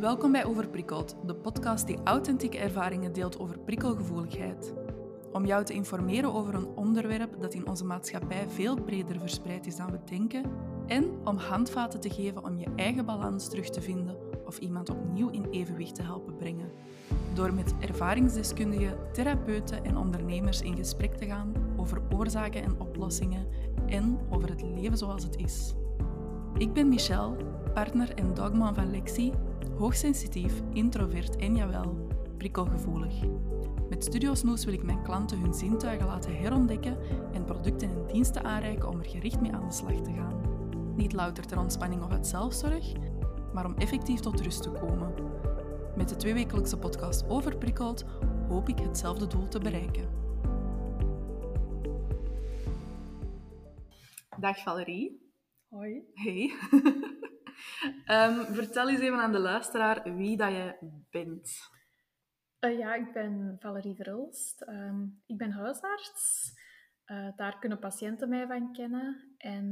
Welkom bij Overprikkeld, de podcast die authentieke ervaringen deelt over prikkelgevoeligheid. Om jou te informeren over een onderwerp dat in onze maatschappij veel breder verspreid is dan we denken en om handvaten te geven om je eigen balans terug te vinden of iemand opnieuw in evenwicht te helpen brengen. Door met ervaringsdeskundigen, therapeuten en ondernemers in gesprek te gaan over oorzaken en oplossingen en over het leven zoals het is. Ik ben Michelle, partner en dogman van Lexi, hoogsensitief, introvert en jawel, prikkelgevoelig. Met Studio Snoes wil ik mijn klanten hun zintuigen laten herontdekken en producten en diensten aanreiken om er gericht mee aan de slag te gaan. Niet louter ter ontspanning of uit zelfzorg, maar om effectief tot rust te komen. Met de tweewekelijkse podcast Overprikkeld hoop ik hetzelfde doel te bereiken. Dag Valerie. Hoi. Hey. Ehm, vertel eens even aan de luisteraar wie dat je bent. Uh, ja, ik ben Valerie Verhulst. Ehm, ik ben huisarts. Uh, daar kunnen patiënten mij van kennen. En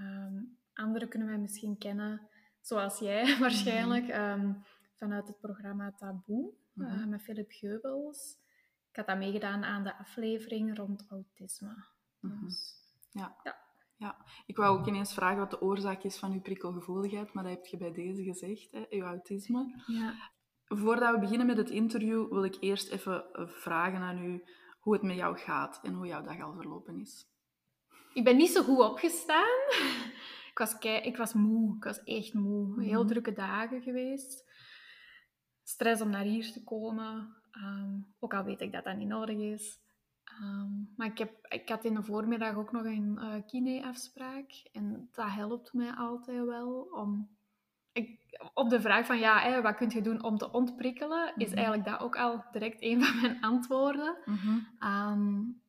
um, anderen kunnen mij misschien kennen, zoals jij waarschijnlijk, um, vanuit het programma Taboe -hmm. uh, met Philip Geubels. Ik had dat meegedaan aan de aflevering rond autisme. -hmm. dus, ja. ja. Ja, ik wou ook ineens vragen wat de oorzaak is van uw prikkelgevoeligheid, maar dat heb je bij deze gezegd, hè, uw autisme. Ja. Voordat we beginnen met het interview, wil ik eerst even vragen aan u hoe het met jou gaat en hoe jouw dag al verlopen is. Ik ben niet zo goed opgestaan. ik, was kei, ik was moe, ik was echt moe. Heel Mhm. drukke dagen geweest. Stress om naar hier te komen. Um, ook al weet ik dat dat niet nodig is. Um, maar ik, heb, ik had in de voormiddag ook nog een uh, kine-afspraak. En dat helpt mij altijd wel om... Ik, op de vraag van, ja, hè, wat kun je doen om te ontprikkelen, is Mhm. eigenlijk dat ook al direct een van mijn antwoorden. Mhm. Um,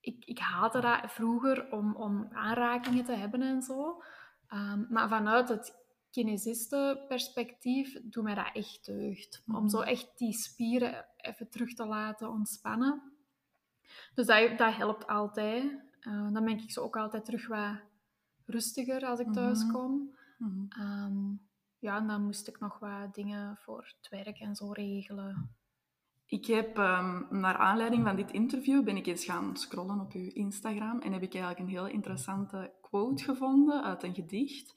ik, ik haatte dat vroeger om, om aanrakingen te hebben en zo. Um, maar vanuit het kinesistenperspectief doet mij dat echt deugd. Mhm. Om zo echt die spieren even terug te laten ontspannen. Dus dat, dat helpt altijd. Uh, dan ben ik zo ook altijd terug wat rustiger als ik thuis Mhm. kom. Mhm. Um, ja, en dan moest ik nog wat dingen voor het werk en zo regelen. Ik heb, um, naar aanleiding van dit interview, ben ik eens gaan scrollen op uw Instagram en heb ik eigenlijk een heel interessante quote gevonden uit een gedicht.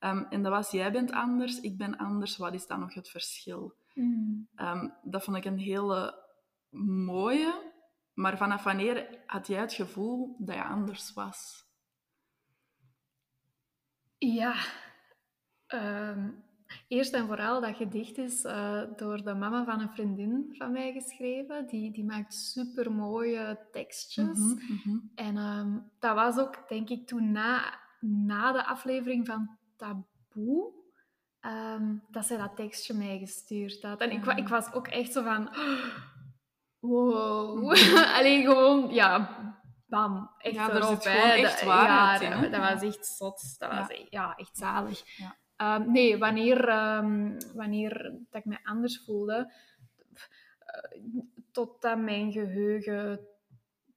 Um, en dat was, jij bent anders, ik ben anders, wat is dan nog het verschil? Mm. Um, dat vond ik een hele mooie, maar vanaf wanneer had jij het gevoel dat je anders was? Ja, um, eerst en vooral dat gedicht is uh, door de mama van een vriendin van mij geschreven. Die, die maakt super mooie tekstjes. Mhm, mhm. En um, dat was ook, denk ik, toen na, na de aflevering van Taboe. Um, dat zij dat tekstje mij gestuurd had. En ik, wa- ik was ook echt zo van... Wow. Alleen gewoon, ja, bam. Echt Ja, er erop, hè. echt waarheid ja, dat, dat was echt zot. Dat was Ja. echt, ja, echt zalig. Ehm, nee, wanneer, ehm, wanneer dat ik me anders voelde... eh, totdat mijn geheugen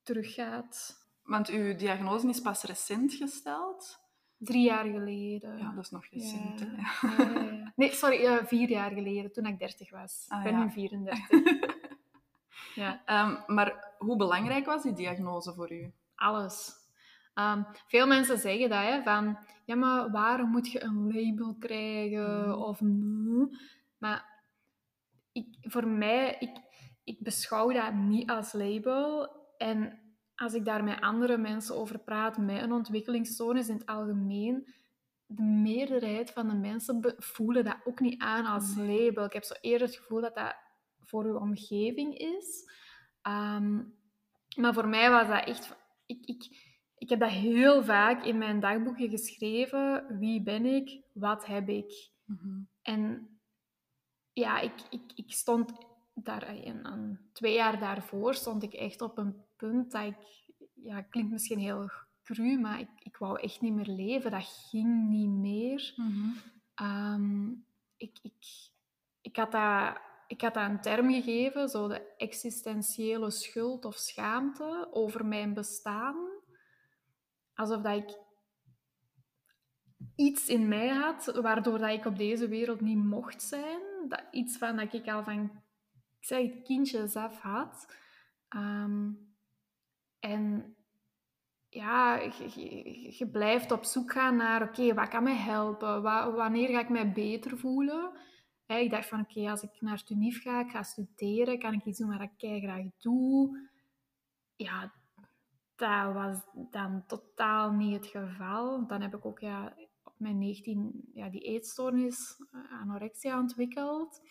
teruggaat. Want uw diagnose is pas recent gesteld. Drie jaar geleden. Ja, dat is nog recent. Ja. Nee, sorry, eh, vier jaar geleden, toen ik dertig was. Ah, ik ben nu 34. ja, Um, maar hoe belangrijk was die diagnose voor u? alles. Um, veel mensen zeggen dat, hè, van... Ja, maar waarom moet je een label krijgen? Mhm. Of... Maar ik, voor mij, ik, ik beschouw dat niet als label. En als ik daar met andere mensen over praat, met een ontwikkelingsstoornis in het algemeen, de meerderheid van de mensen voelen dat ook niet aan als Nee. label. Ik heb zo eerder het gevoel dat dat voor uw omgeving is. Ehm, maar voor mij was dat echt... Ik, ik, ik heb dat heel vaak in mijn dagboekje geschreven. Wie ben ik? Wat heb ik? Mhm. En ja, ik, ik, ik stond daar, en, en twee jaar daarvoor stond ik echt op een punt dat ik, ja, klinkt misschien heel cru, maar ik, ik wou echt niet meer leven. Dat ging niet meer. Mhm. Ehm, ik, ik, ik, had dat, ik had dat een term gegeven, zo de existentiële schuld of schaamte over mijn bestaan. Alsof dat ik iets in mij had, waardoor dat ik op deze wereld niet mocht zijn. Dat, iets van dat ik al van, ik zeg het, kindjes af had. Ehm, en ja, je, je, blijft op zoek gaan naar, oké, wat kan mij helpen? wanneer ga ik mij beter voelen? Ik dacht van, oké, als ik naar Tunif ga, ik ga studeren, kan ik iets doen wat ik graag doe? Ja, dat was dan totaal niet het geval. Dan heb ik ook ja, op mijn 19 ja, die eetstoornis, eh, anorexia, ontwikkeld.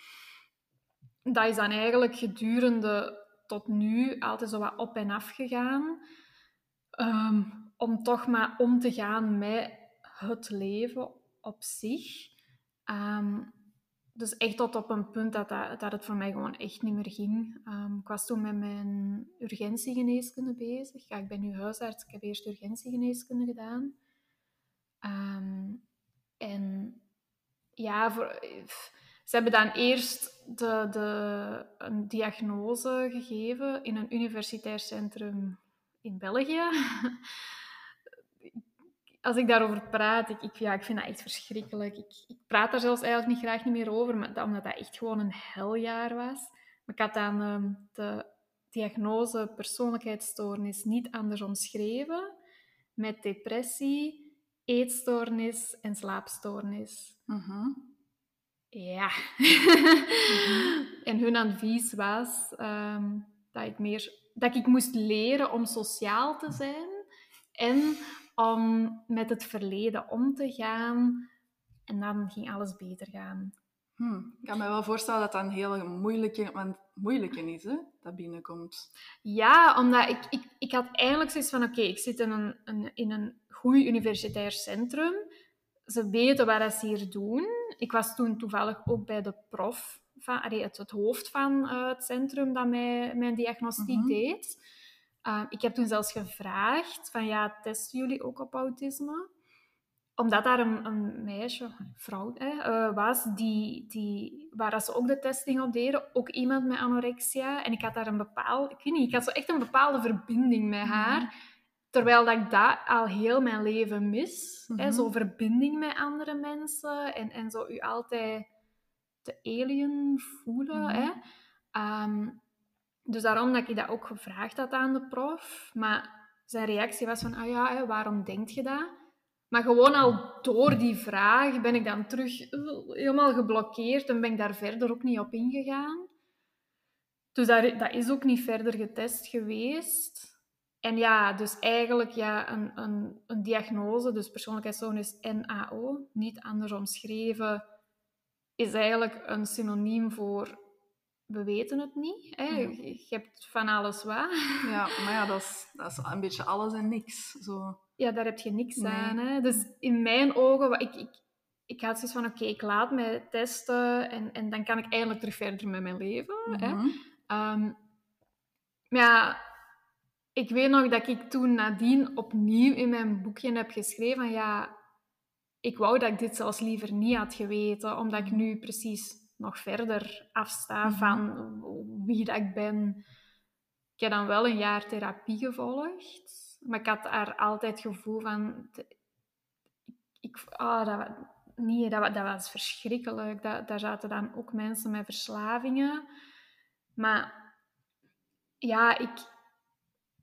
Dat is dan eigenlijk gedurende tot nu altijd zo wat op en af gegaan. Ehm, om toch maar om te gaan met het leven op zich. Um, dus echt tot op een punt dat, dat, dat, het voor mij gewoon echt niet meer ging. Um, ik was toen met mijn urgentiegeneeskunde bezig. Ik ben nu huisarts, ik heb eerst urgentiegeneeskunde gedaan. Um, en ja, voor, ze hebben dan eerst de, de, een diagnose gegeven in een universitair centrum in België. als ik daarover praat, ik, ik, ja, ik vind dat echt verschrikkelijk. Ik, ik praat daar zelfs eigenlijk niet graag niet meer over, maar, omdat dat echt gewoon een heljaar was. Maar ik had dan um, de diagnose persoonlijkheidsstoornis niet anders omschreven, met depressie, eetstoornis en slaapstoornis. Uh Ja. Mhm. En hun advies was um, dat, ik meer, dat ik moest leren om sociaal te zijn en om met het verleden om te gaan. En dan ging alles beter gaan. Hmm. Ik kan me wel voorstellen dat dat een hele moeilijke, moeilijke is, hè, dat binnenkomt. Ja, omdat ik, ik, ik had eigenlijk zoiets van, oké, ik zit in een, een, in een goed universitair centrum. Ze weten wat ze hier doen. Ik was toen toevallig ook bij de prof, van, het, het hoofd van uh, het centrum dat mij, mijn diagnostiek mhm. deed. Ehm, ik heb toen zelfs gevraagd van ja, testen jullie ook op autisme? Omdat daar een, een meisje, vrouw hè, uh, was, die, die, waar ze ook de testing op deden. Ook iemand met anorexia. En ik had daar een bepaalde... Ik weet niet, ik had zo echt een bepaalde verbinding met mhm. haar. Terwijl dat ik dat al heel mijn leven mis. hè, mhm. zo verbinding met andere mensen. En, en zo u altijd te alien voelen. Mm hè. Ehm, dus daarom dat ik dat ook gevraagd had aan de prof. Maar zijn reactie was van, ah ja, waarom denk je dat? Maar gewoon al door die vraag ben ik dan terug eh, helemaal geblokkeerd en ben ik daar verder ook niet op ingegaan. Dus dat, is ook niet verder getest geweest. En ja, dus eigenlijk ja, een, een, een diagnose, dus persoonlijkheidsstoornis NAO, niet anders omschreven, is eigenlijk een synoniem voor we weten het niet. Hè? Je hebt van alles wat. Ja, maar ja, dat is, dat is een beetje alles en niks. Zo. Ja, daar heb je niks aan. Hè? Dus in mijn ogen, ik, ik, ik had zoiets van, oké, ik laat mij testen en, en dan kan ik eindelijk terug verder met mijn leven. hè? Mhm. Ehm, maar ja, ik weet nog dat ik toen nadien opnieuw in mijn boekje heb geschreven van, ja, ik wou dat ik dit zelfs liever niet had geweten, omdat ik nu precies nog verder afsta mhm. van wie dat ik ben. Ik heb dan wel een jaar therapie gevolgd, maar ik had daar altijd het gevoel van... Ik, oh, dat, nee, dat, dat was verschrikkelijk. Dat, daar zaten dan ook mensen met verslavingen. Maar ja, ik,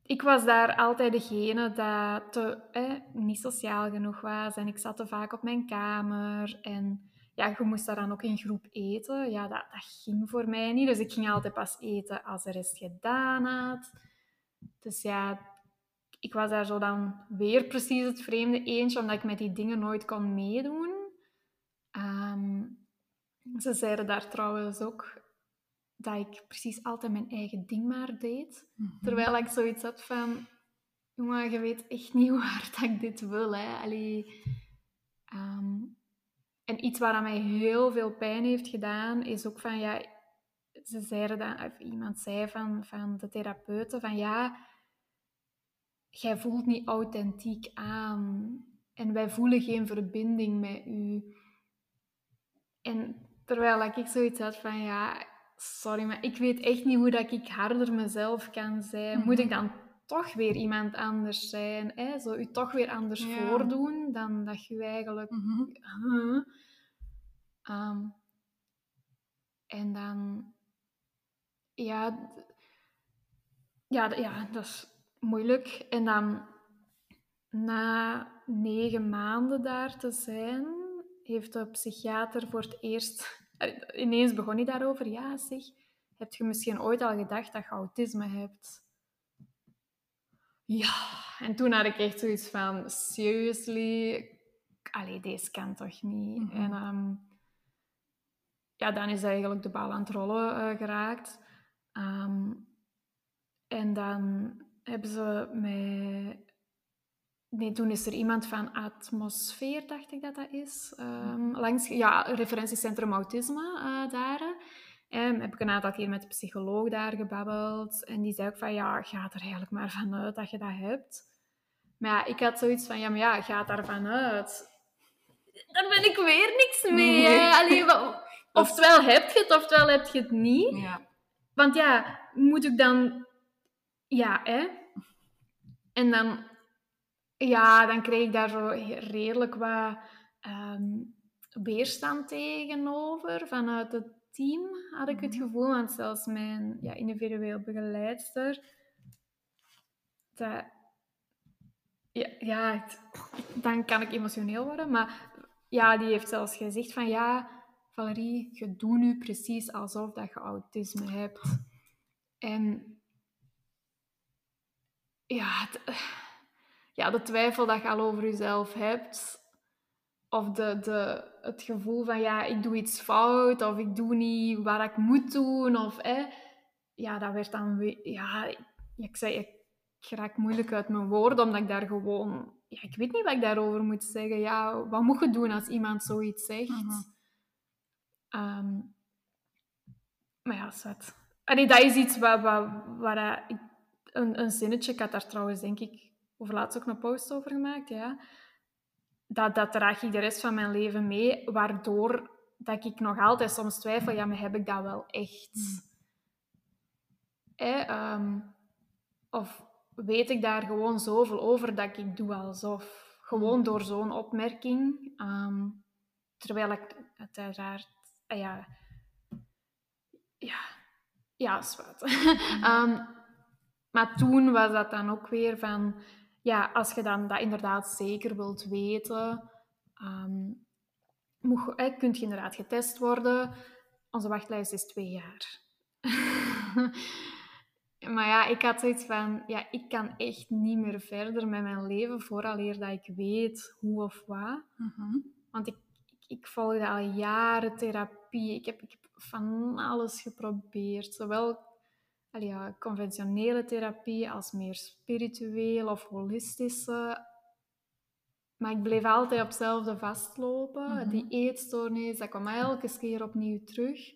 ik was daar altijd degene dat te, eh, niet sociaal genoeg was. En ik zat te vaak op mijn kamer. En ja, je moest daar dan ook in groep eten. Ja, dat, dat ging voor mij niet. Dus ik ging altijd pas eten als de rest gedaan had. Dus ja, ik was daar zo dan weer precies het vreemde eentje, omdat ik met die dingen nooit kon meedoen. Ehm, ze zeiden daar trouwens ook dat ik precies altijd mijn eigen ding maar deed. Mhm. Terwijl ik zoiets had van... Jongen, je weet echt niet hoe hard ik dit wil. Hè. Allee, ehm, en iets wat mij heel veel pijn heeft gedaan, is ook van ja, ze zeiden dan, of iemand zei van, van de therapeuten van ja, jij voelt niet authentiek aan en wij voelen geen verbinding met u. En terwijl ik zoiets had van ja, sorry, maar ik weet echt niet hoe dat ik harder mezelf kan zijn. Moet ik mhm. dan toch weer iemand anders zijn. Hè? Zo je toch weer anders voordoen dan dat je eigenlijk... Mhm. Ehm, en dan... Ja, ja, ja, dat is moeilijk. En dan na negen maanden daar te zijn, heeft de psychiater voor het eerst... Ineens begon hij daarover. Ja, zeg, heb je misschien ooit al gedacht dat je autisme hebt? Ja, en toen had ik echt zoiets van, seriously? Allee, deze kan toch niet? Mhm. En ehm, ja, dan is eigenlijk de bal aan het rollen uh, geraakt. Ehm, en dan hebben ze mij... Nee, toen is er iemand van Atmosfeer, dacht ik dat dat is. Um, langs, ja, referentiecentrum autisme uh, daar. En heb ik een aantal keer met de psycholoog daar gebabbeld. En die zei ook van, ja, ga er eigenlijk maar vanuit dat je dat hebt. Maar ja, ik had zoiets van, ja, maar ja, ga daar vanuit. Daar ben ik weer niks mee. Nee. oftewel heb je het, oftewel heb je het niet. Ja. Want ja, moet ik dan... Ja, hè? En dan... Ja, dan kreeg ik daar zo redelijk wat um, weerstand tegenover vanuit het team, had ik het mhm. gevoel. Want zelfs mijn ja, individueel begeleidster... Dat, ja, ja dan kan ik emotioneel worden. Maar ja, die heeft zelfs gezegd van... Ja, Valerie, je doet nu precies alsof dat je autisme hebt. En... Ja, ja, de twijfel dat je al over jezelf hebt of de, de, het gevoel van ja, ik doe iets fout of ik doe niet wat ik moet doen. Of, hè, ja, dat werd dan ja, ik zei, ik, raak moeilijk uit mijn woorden, omdat ik daar gewoon, ja, ik weet niet wat ik daarover moet zeggen. Ja, wat moet je doen als iemand zoiets zegt? Um, maar ja, zwart. Allee, dat is iets waar, waar, waar ik, een, een zinnetje, ik had daar trouwens denk ik over laatst ook een post over gemaakt, ja dat, dat draag ik de rest van mijn leven mee, waardoor dat ik nog altijd soms twijfel, ja, maar heb ik dat wel echt? Mm. of weet ik daar gewoon zoveel over dat ik doe alsof? Gewoon mm. door zo'n opmerking. Ehm, terwijl ik uiteraard... Uh, ja, ja, ja, zwart. um, maar toen was dat dan ook weer van ja, als je dan dat inderdaad zeker wilt weten, um, moet, eh, kunt je inderdaad getest worden. Onze wachtlijst is twee jaar. maar ja, ik had zoiets van, ja, ik kan echt niet meer verder met mijn leven vooraleer dat ik weet hoe of wat. Mhm. Want ik, ik, ik volgde al jaren therapie. Ik heb, ik heb van alles geprobeerd. Zowel ja, conventionele therapie als meer spiritueel of holistische. Maar ik bleef altijd op hetzelfde vastlopen. Mhm. Die eetstoornis, dat kwam elke keer opnieuw terug.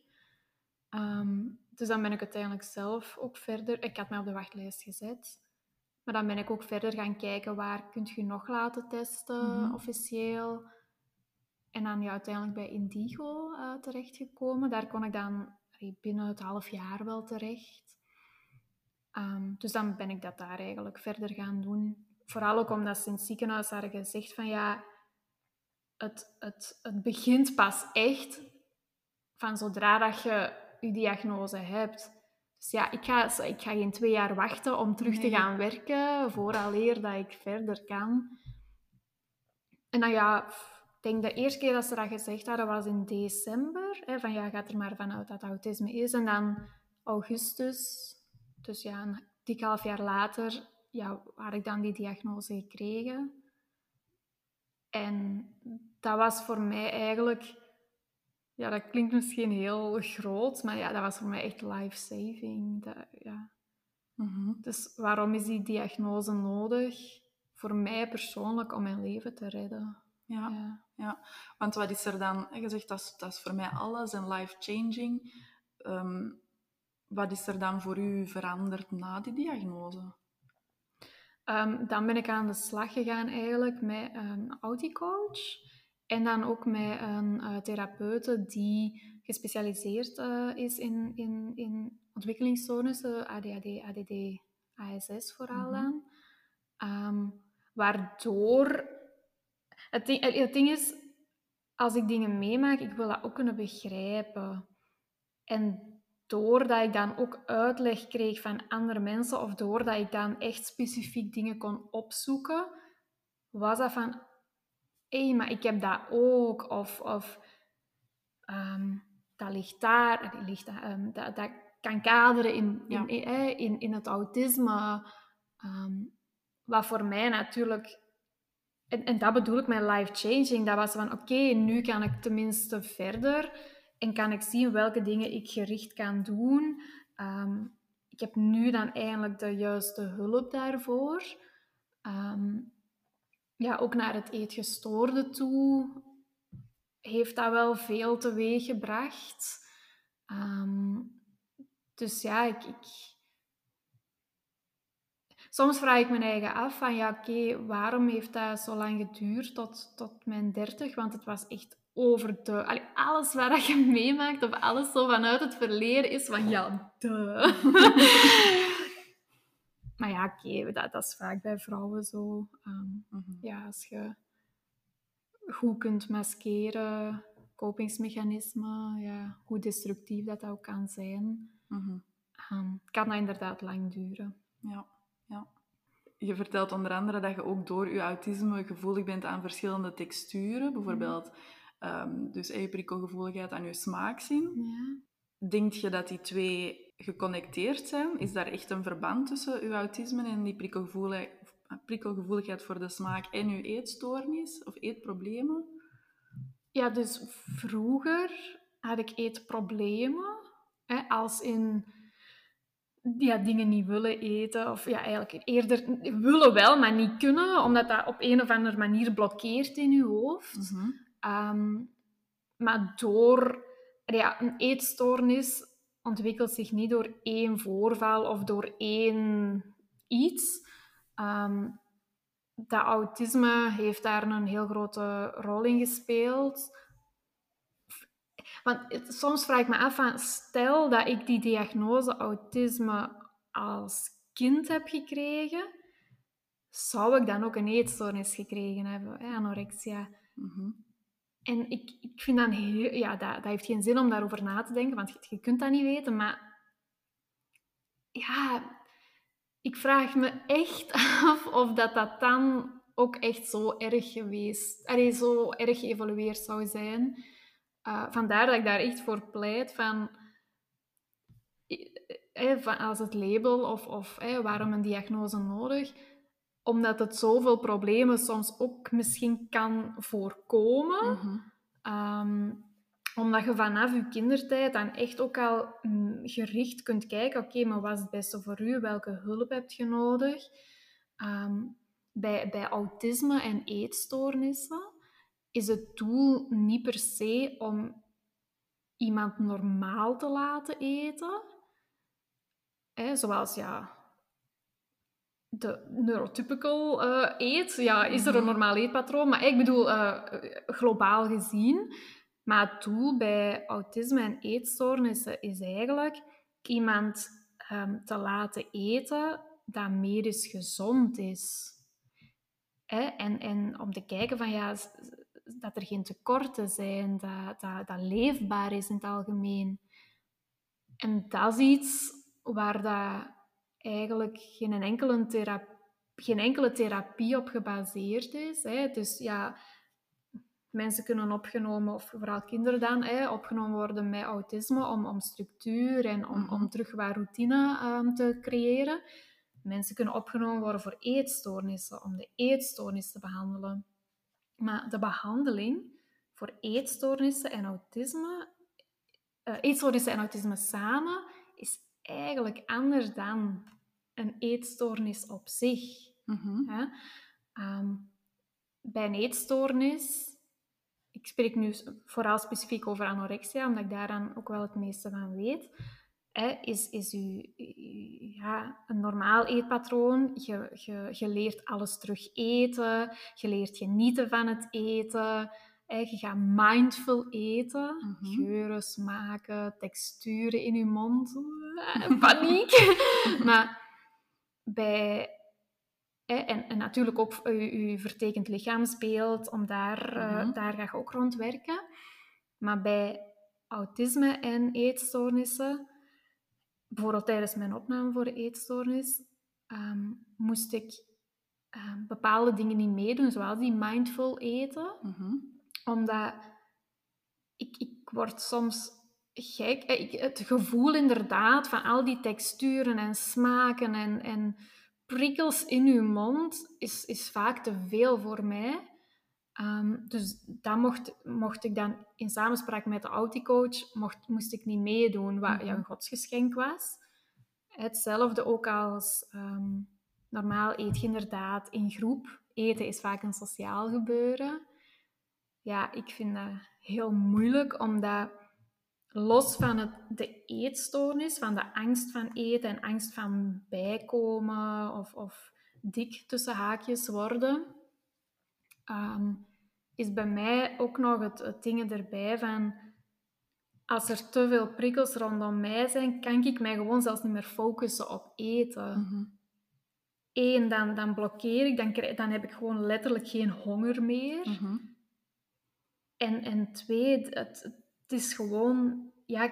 Ehm, dus dan ben ik uiteindelijk zelf ook verder... Ik had mij op de wachtlijst gezet. Maar dan ben ik ook verder gaan kijken waar kun je nog laten testen, mhm. officieel. En dan ja, uiteindelijk bij Indigo uh, terechtgekomen. Daar kon ik dan binnen het half jaar wel terecht. Ehm, dus dan ben ik dat daar eigenlijk verder gaan doen. Vooral ook omdat ze in het ziekenhuis hadden gezegd van ja, het, het, het begint pas echt van zodra dat je je diagnose hebt. Dus ja, ik ga, ik ga geen twee jaar wachten om terug te gaan werken vooraleer dat ik verder kan. En dan ja, ik denk de eerste keer dat ze dat gezegd hadden was in december. Hè, van ja, gaat er maar vanuit dat autisme is. En dan augustus dus ja, een dik half jaar later ja, had ik dan die diagnose gekregen. En dat was voor mij eigenlijk... Ja, dat klinkt misschien heel groot, maar ja, dat was voor mij echt life-saving. Ja. Mhm. Dus waarom is die diagnose nodig? Voor mij persoonlijk om mijn leven te redden. Ja, ja. ja. want wat is er dan? Je zegt dat is, dat is voor mij alles en life-changing. Ehm, wat is er dan voor u veranderd na die diagnose? Um, dan ben ik aan de slag gegaan eigenlijk met een auticoach. En dan ook met een uh, therapeute die gespecialiseerd uh, is in, in, in ontwikkelingsstoornissen, ADHD, ADD, ASS vooral Mhm. dan. Ehm, waardoor... Het ding, het ding is, als ik dingen meemaak, ik wil dat ook kunnen begrijpen. En doordat ik dan ook uitleg kreeg van andere mensen, of doordat ik dan echt specifiek dingen kon opzoeken, was dat van, hé, maar ik heb dat ook. Of, of ehm, dat ligt daar, dat, ligt, ehm, dat, dat kan kaderen in, in, Ja. in, eh, in, in het autisme. Ehm, wat voor mij natuurlijk... En, en dat bedoel ik met life-changing. Dat was van, oké, nu kan ik tenminste verder. En kan ik zien welke dingen ik gericht kan doen. Ehm, ik heb nu dan eigenlijk de juiste hulp daarvoor. Ehm, ja, ook naar het eetgestoorde toe heeft dat wel veel teweeg gebracht. Ehm, dus ja, ik, ik... Soms vraag ik mijn eigen af van, ja, oké, waarom heeft dat zo lang geduurd tot, tot mijn dertig? Want het was echt over de... Allee, alles waar dat je meemaakt, of alles zo vanuit het verleden, is van, ja, de. maar ja, oké, dat, dat is vaak bij vrouwen zo. Ehm, Mhm. ja, als je goed kunt maskeren, kopingsmechanismen, ja, hoe destructief dat, dat ook kan zijn, Mhm. ehm, kan dat inderdaad lang duren. Ja, ja. Je vertelt onder andere dat je ook door je autisme gevoelig bent aan verschillende texturen. Bijvoorbeeld ehm, dus je prikkelgevoeligheid aan je smaakzin. Ja. Denk je dat die twee geconnecteerd zijn? Is daar echt een verband tussen uw autisme en die prikkelgevoeligheid, prikkelgevoeligheid voor de smaak en uw eetstoornis of eetproblemen? ja, dus vroeger had ik eetproblemen, hè, als in ja, dingen niet willen eten, of ja, eigenlijk eerder willen wel, maar niet kunnen, omdat dat op een of andere manier blokkeert in je hoofd. Mhm. Ehm, maar door ja, een eetstoornis ontwikkelt zich niet door één voorval of door één iets. Ehm, dat autisme heeft daar een heel grote rol in gespeeld. Want soms vraag ik me af van, stel dat ik die diagnose autisme als kind heb gekregen, zou ik dan ook een eetstoornis gekregen hebben, anorexia? Mhm. En ik, ik vind dan heel... Ja, dat, dat heeft geen zin om daarover na te denken, want je, kunt dat niet weten. Maar ja, ik vraag me echt af of dat, dat dan ook echt zo erg geweest... Allee, zo erg geëvolueerd zou zijn. Eh, vandaar dat ik daar echt voor pleit van... eh, van als het label of, of eh, waarom een diagnose nodig omdat het zoveel problemen soms ook misschien kan voorkomen. Mhm. Ehm, omdat je vanaf je kindertijd dan echt ook al mm, gericht kunt kijken, oké, maar wat is het beste voor u? Welke hulp heb je nodig? Ehm, bij, bij autisme en eetstoornissen is het doel niet per se om iemand normaal te laten eten. Hè, zoals ja, de neurotypical eh, eet. Ja, is er een Mhm. normaal eetpatroon? Maar ik bedoel, eh, globaal gezien. Maar het doel bij autisme en eetstoornissen is eigenlijk iemand ehm, te laten eten dat medisch gezond is. Hè? En, en om te kijken van, ja, dat er geen tekorten zijn, dat, dat, dat leefbaar is in het algemeen. En dat is iets waar dat eigenlijk geen enkele, thera- geen enkele therapie op gebaseerd is. Hè. Dus ja, mensen kunnen opgenomen, of vooral kinderen dan, hè, opgenomen worden met autisme om, om structuur en om, Mhm. om terug wat routine ehm, te creëren. Mensen kunnen opgenomen worden voor eetstoornissen, om de eetstoornis te behandelen. Maar de behandeling voor eetstoornissen en autisme, eh, eetstoornissen en autisme samen, is eigenlijk anders dan een eetstoornis op zich. Mhm. Hè? Ehm, bij een eetstoornis, ik spreek nu vooral specifiek over anorexia, omdat ik daaraan ook wel het meeste van weet, hè, is, is u, ja, een normaal eetpatroon. Je, je, je leert alles terug eten, je leert genieten van het eten, hè, je gaat mindful eten, Mhm. geuren, smaken, texturen in je mond. Paniek! maar bij... En, en, natuurlijk ook je, vertekend lichaamsbeeld, om daar, mm daar ga ik ook rond werken. Maar bij autisme en eetstoornissen, bijvoorbeeld tijdens mijn opname voor de eetstoornis, ehm, moest ik ehm, bepaalde dingen niet meedoen, zoals die mindful eten. Mhm. Omdat ik, ik word soms gek. Eh, ik, het gevoel inderdaad van al die texturen en smaken en, en prikkels in uw mond is, is vaak te veel voor mij. Ehm, dus dat mocht, mocht ik dan in samenspraak met de auticoach, mocht, moest ik niet meedoen, wat mm een godsgeschenk was. Hetzelfde ook als ehm, normaal eet je inderdaad in groep. Eten is vaak een sociaal gebeuren. Ja, ik vind dat heel moeilijk, omdat los van het, de eetstoornis, van de angst van eten en angst van bijkomen of, of dik tussen haakjes worden, Ehm, is bij mij ook nog het, het ding erbij van als er te veel prikkels rondom mij zijn, kan ik mij gewoon zelfs niet meer focussen op eten. Mm Eén, dan, dan blokkeer ik, dan, dan heb ik gewoon letterlijk geen honger meer. Mhm. en, en twee, het, het is gewoon, ja,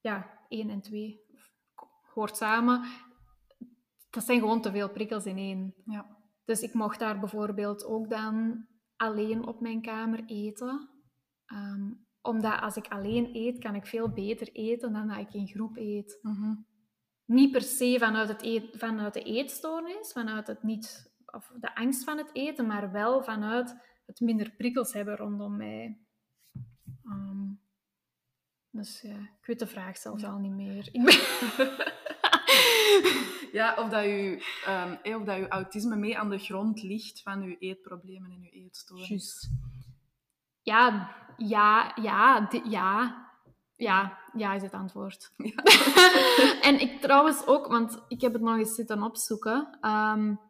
ja, één en twee hoort samen. Dat zijn gewoon te veel prikkels in één. Ja. Dus ik mocht daar bijvoorbeeld ook dan alleen op mijn kamer eten. Um, omdat als ik alleen eet, kan ik veel beter eten dan dat ik in groep eet. Mhm. Niet per se vanuit, het eet, vanuit de eetstoornis, vanuit het niet, of de angst van het eten, maar wel vanuit het minder prikkels hebben rondom mij. Ehm, dus ja, ik weet de vraag zelfs al niet meer. Ik ben... ja, of dat, je, um, of dat je autisme mee aan de grond ligt van je eetproblemen en je eetstoornis. Ja, ja, ja, ja. Ja, ja is het antwoord. Ja. en ik trouwens ook, want ik heb het nog eens zitten opzoeken. Um,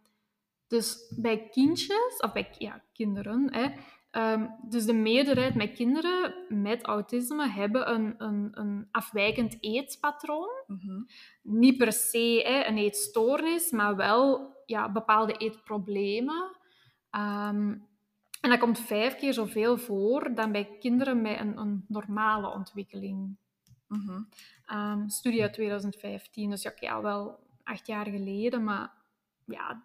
dus bij kindjes, of bij ja, kinderen, hè, Ehm, dus de meerderheid met kinderen met autisme hebben een, een, een afwijkend eetpatroon. Mhm. Niet per se hè, een eetstoornis, maar wel ja, bepaalde eetproblemen. Ehm, en dat komt vijf keer zoveel voor dan bij kinderen met een, een normale ontwikkeling. Mm studie uit 2015, dus ja, ja, wel acht jaar geleden, maar ja,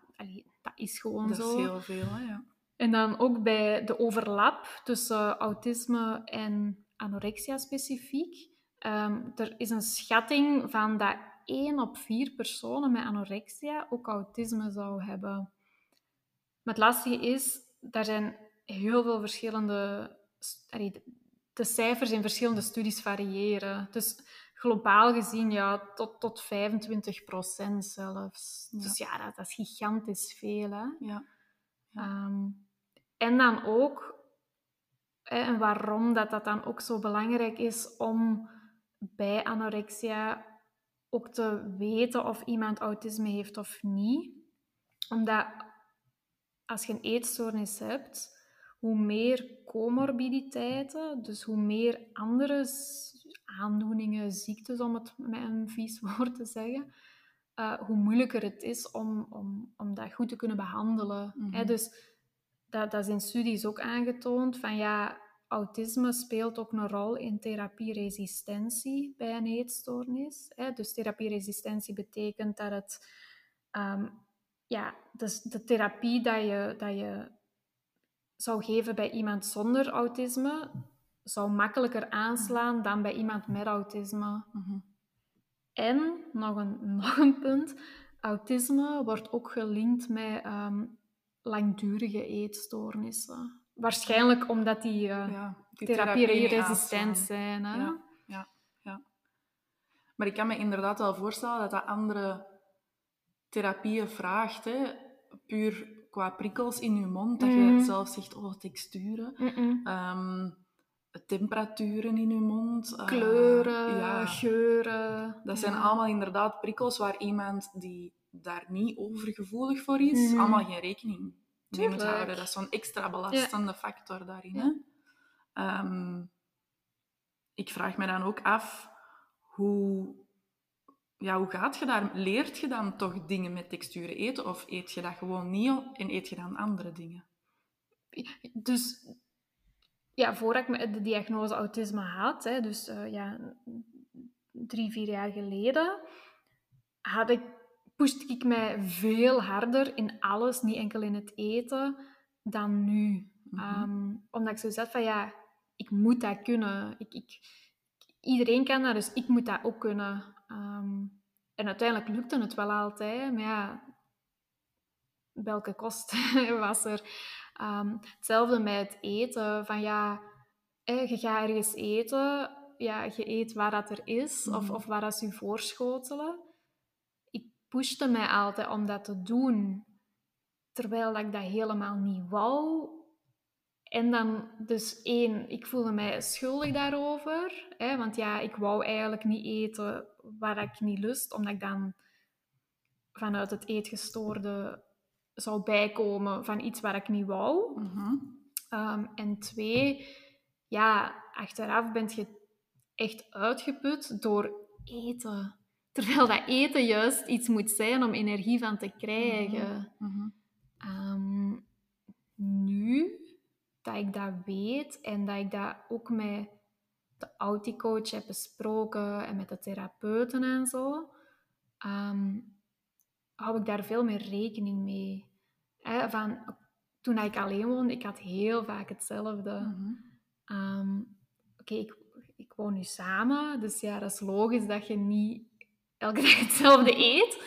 dat is gewoon zo. Dat is heel veel, hè? ja. En dan ook bij de overlap tussen autisme en anorexia specifiek. Um, er is een schatting van dat 1 op 4 personen met anorexia ook autisme zou hebben. Maar het lastige is, daar zijn heel veel verschillende... De cijfers in verschillende studies variëren. Dus globaal gezien ja, tot, tot 25 procent zelfs. Dus ja, dat, dat, is gigantisch veel. Hè? Ja. Ehm, en dan ook, hè, en waarom dat, dat dan ook zo belangrijk is om bij anorexia ook te weten of iemand autisme heeft of niet. Omdat als je een eetstoornis hebt, hoe meer comorbiditeiten, dus hoe meer andere aandoeningen, ziektes, om het met een vies woord te zeggen, uh, hoe moeilijker het is om, om, om dat goed te kunnen behandelen. Mm Dus dat, dat is in studies ook aangetoond, van ja, autisme speelt ook een rol in therapieresistentie bij een eetstoornis. Hè? Dus therapieresistentie betekent dat het... Um, ja, dus de therapie dat je, dat je zou geven bij iemand zonder autisme, zou makkelijker aanslaan dan bij iemand met autisme. Mhm. En, nog een, nog een punt, autisme wordt ook gelinkt met um, langdurige eetstoornissen. Waarschijnlijk omdat die, uh, ja, die therapie-resistent zijn. Hè? Ja, ja, ja. Maar ik kan me inderdaad wel voorstellen dat dat andere therapieën vraagt. Hè? Puur qua prikkels in je mond. Dat je mhm. zelf zegt, oh, texturen. Ehm, temperaturen in je mond. Eh, Kleuren, ja. geuren. Dat zijn allemaal inderdaad prikkels waar iemand die daar niet overgevoelig voor is, mhm. allemaal geen rekening mee moet houden. Dat is zo'n extra belastende factor daarin. Hè? Ehm, ik vraag me dan ook af hoe ja, hoe gaat je daar? Leert je dan toch dingen met texturen eten? Of eet je dat gewoon niet en eet je dan andere dingen? Dus ja, voordat ik de diagnose autisme had, hè, dus uh, ja, drie, vier jaar geleden, had ik, pushte ik mij veel harder in alles, niet enkel in het eten, dan nu. Mhm. Ehm, omdat ik zo zat van, ja, ik moet dat kunnen. Ik, ik, iedereen kan dat, dus ik moet dat ook kunnen. Ehm, en uiteindelijk lukte het wel altijd, maar ja, welke kost was er? Um, hetzelfde met het eten, van ja, je gaat ergens eten, ja, je eet waar dat er is, of, mhm. of waar dat ze je voorschotelen. Pushte mij altijd om dat te doen, terwijl dat ik dat helemaal niet wou. En dan, dus één, ik voelde mij schuldig daarover. Hè, want ja, ik wou eigenlijk niet eten waar ik niet lust, omdat ik dan vanuit het eetgestoorde zou bijkomen van iets waar ik niet wou. Mhm. Ehm, en twee, ja, achteraf ben je echt uitgeput door eten. Terwijl dat eten juist iets moet zijn om energie van te krijgen. Mhm. Ehm, nu dat ik dat weet en dat ik dat ook met de auticoach heb besproken en met de therapeuten en zo, um, hou ik daar veel meer rekening mee. van, toen ik alleen woonde, ik had heel vaak hetzelfde. Mhm. Ehm, oké, ik, ik woon nu samen, dus ja, dat is logisch dat je niet elke dag hetzelfde eet.